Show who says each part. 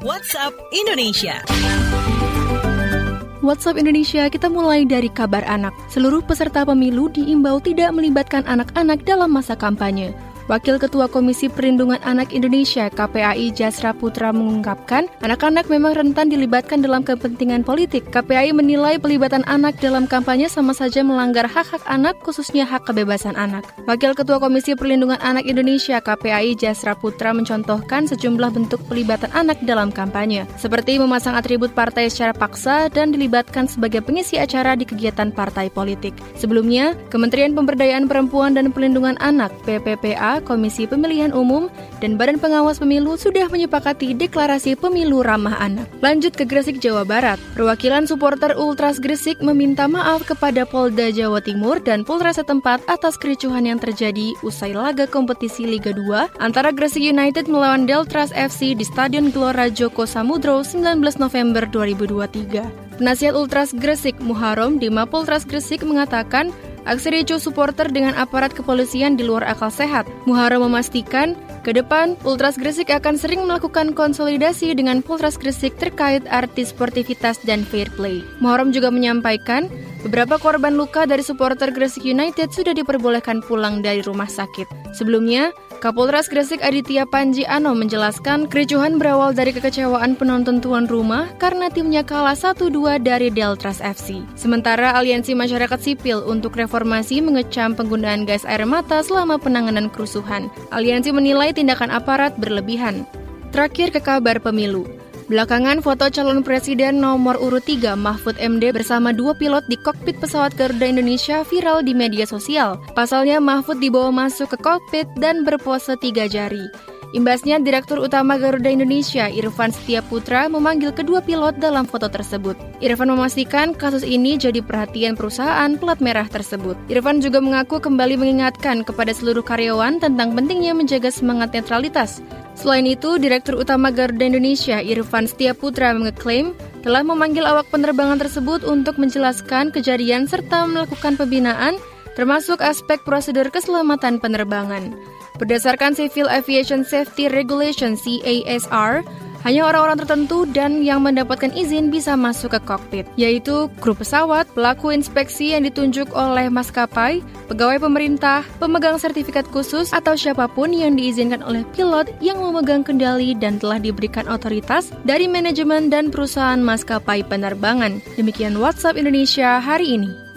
Speaker 1: WhatsApp Indonesia.
Speaker 2: WhatsApp Indonesia, kita mulai dari kabar anak. Seluruh peserta pemilu diimbau tidak melibatkan anak-anak dalam masa kampanye. Wakil Ketua Komisi Perlindungan Anak Indonesia KPAI Jasra Putra mengungkapkan, anak-anak memang rentan dilibatkan dalam kepentingan politik. KPAI menilai pelibatan anak dalam kampanye sama saja melanggar hak-hak anak, khususnya hak kebebasan anak. Wakil Ketua Komisi Perlindungan Anak Indonesia KPAI Jasra Putra mencontohkan sejumlah bentuk pelibatan anak dalam kampanye, seperti memasang atribut partai secara paksa dan dilibatkan sebagai pengisi acara di kegiatan partai politik. Sebelumnya, Kementerian Pemberdayaan Perempuan dan Perlindungan Anak PPPA Komisi Pemilihan Umum, dan Badan Pengawas Pemilu sudah menyepakati deklarasi pemilu ramah anak. Lanjut ke Gresik, Jawa Barat. Perwakilan supporter Ultras Gresik meminta maaf kepada Polda Jawa Timur dan Polres setempat atas kericuhan yang terjadi usai laga kompetisi Liga 2 antara Gresik United melawan Deltras FC di Stadion Gelora Joko Samudro 19 November 2023. Penasihat Ultras Gresik Muharom di Mapoltras Gresik mengatakan Aksi ricu supporter dengan aparat kepolisian di luar akal sehat. Muhara memastikan, ke depan, Ultras Gresik akan sering melakukan konsolidasi dengan Polres Gresik terkait artis sportivitas dan fair play. Muharram juga menyampaikan, beberapa korban luka dari supporter Gresik United sudah diperbolehkan pulang dari rumah sakit. Sebelumnya, Kapolres Gresik Aditya Panji Ano menjelaskan kericuhan berawal dari kekecewaan penonton tuan rumah karena timnya kalah 1-2 dari Deltras FC. Sementara Aliansi Masyarakat Sipil untuk Reformasi mengecam penggunaan gas air mata selama penanganan kerusuhan. Aliansi menilai tindakan aparat berlebihan. Terakhir ke kabar pemilu. Belakangan foto calon presiden nomor urut 3 Mahfud MD bersama dua pilot di kokpit pesawat Garuda Indonesia viral di media sosial. Pasalnya Mahfud dibawa masuk ke kokpit dan berpose tiga jari. Imbasnya, Direktur Utama Garuda Indonesia, Irfan Setia Putra, memanggil kedua pilot dalam foto tersebut. Irfan memastikan kasus ini jadi perhatian perusahaan plat merah tersebut. Irfan juga mengaku kembali mengingatkan kepada seluruh karyawan tentang pentingnya menjaga semangat netralitas. Selain itu, Direktur Utama Garuda Indonesia, Irfan Setia Putra, mengeklaim telah memanggil awak penerbangan tersebut untuk menjelaskan kejadian serta melakukan pembinaan termasuk aspek prosedur keselamatan penerbangan. Berdasarkan Civil Aviation Safety Regulation CASR, hanya orang-orang tertentu dan yang mendapatkan izin bisa masuk ke kokpit, yaitu kru pesawat, pelaku inspeksi yang ditunjuk oleh maskapai, pegawai pemerintah, pemegang sertifikat khusus, atau siapa pun yang diizinkan oleh pilot yang memegang kendali dan telah diberikan otoritas dari manajemen dan perusahaan maskapai penerbangan. Demikian WhatsApp Indonesia hari ini.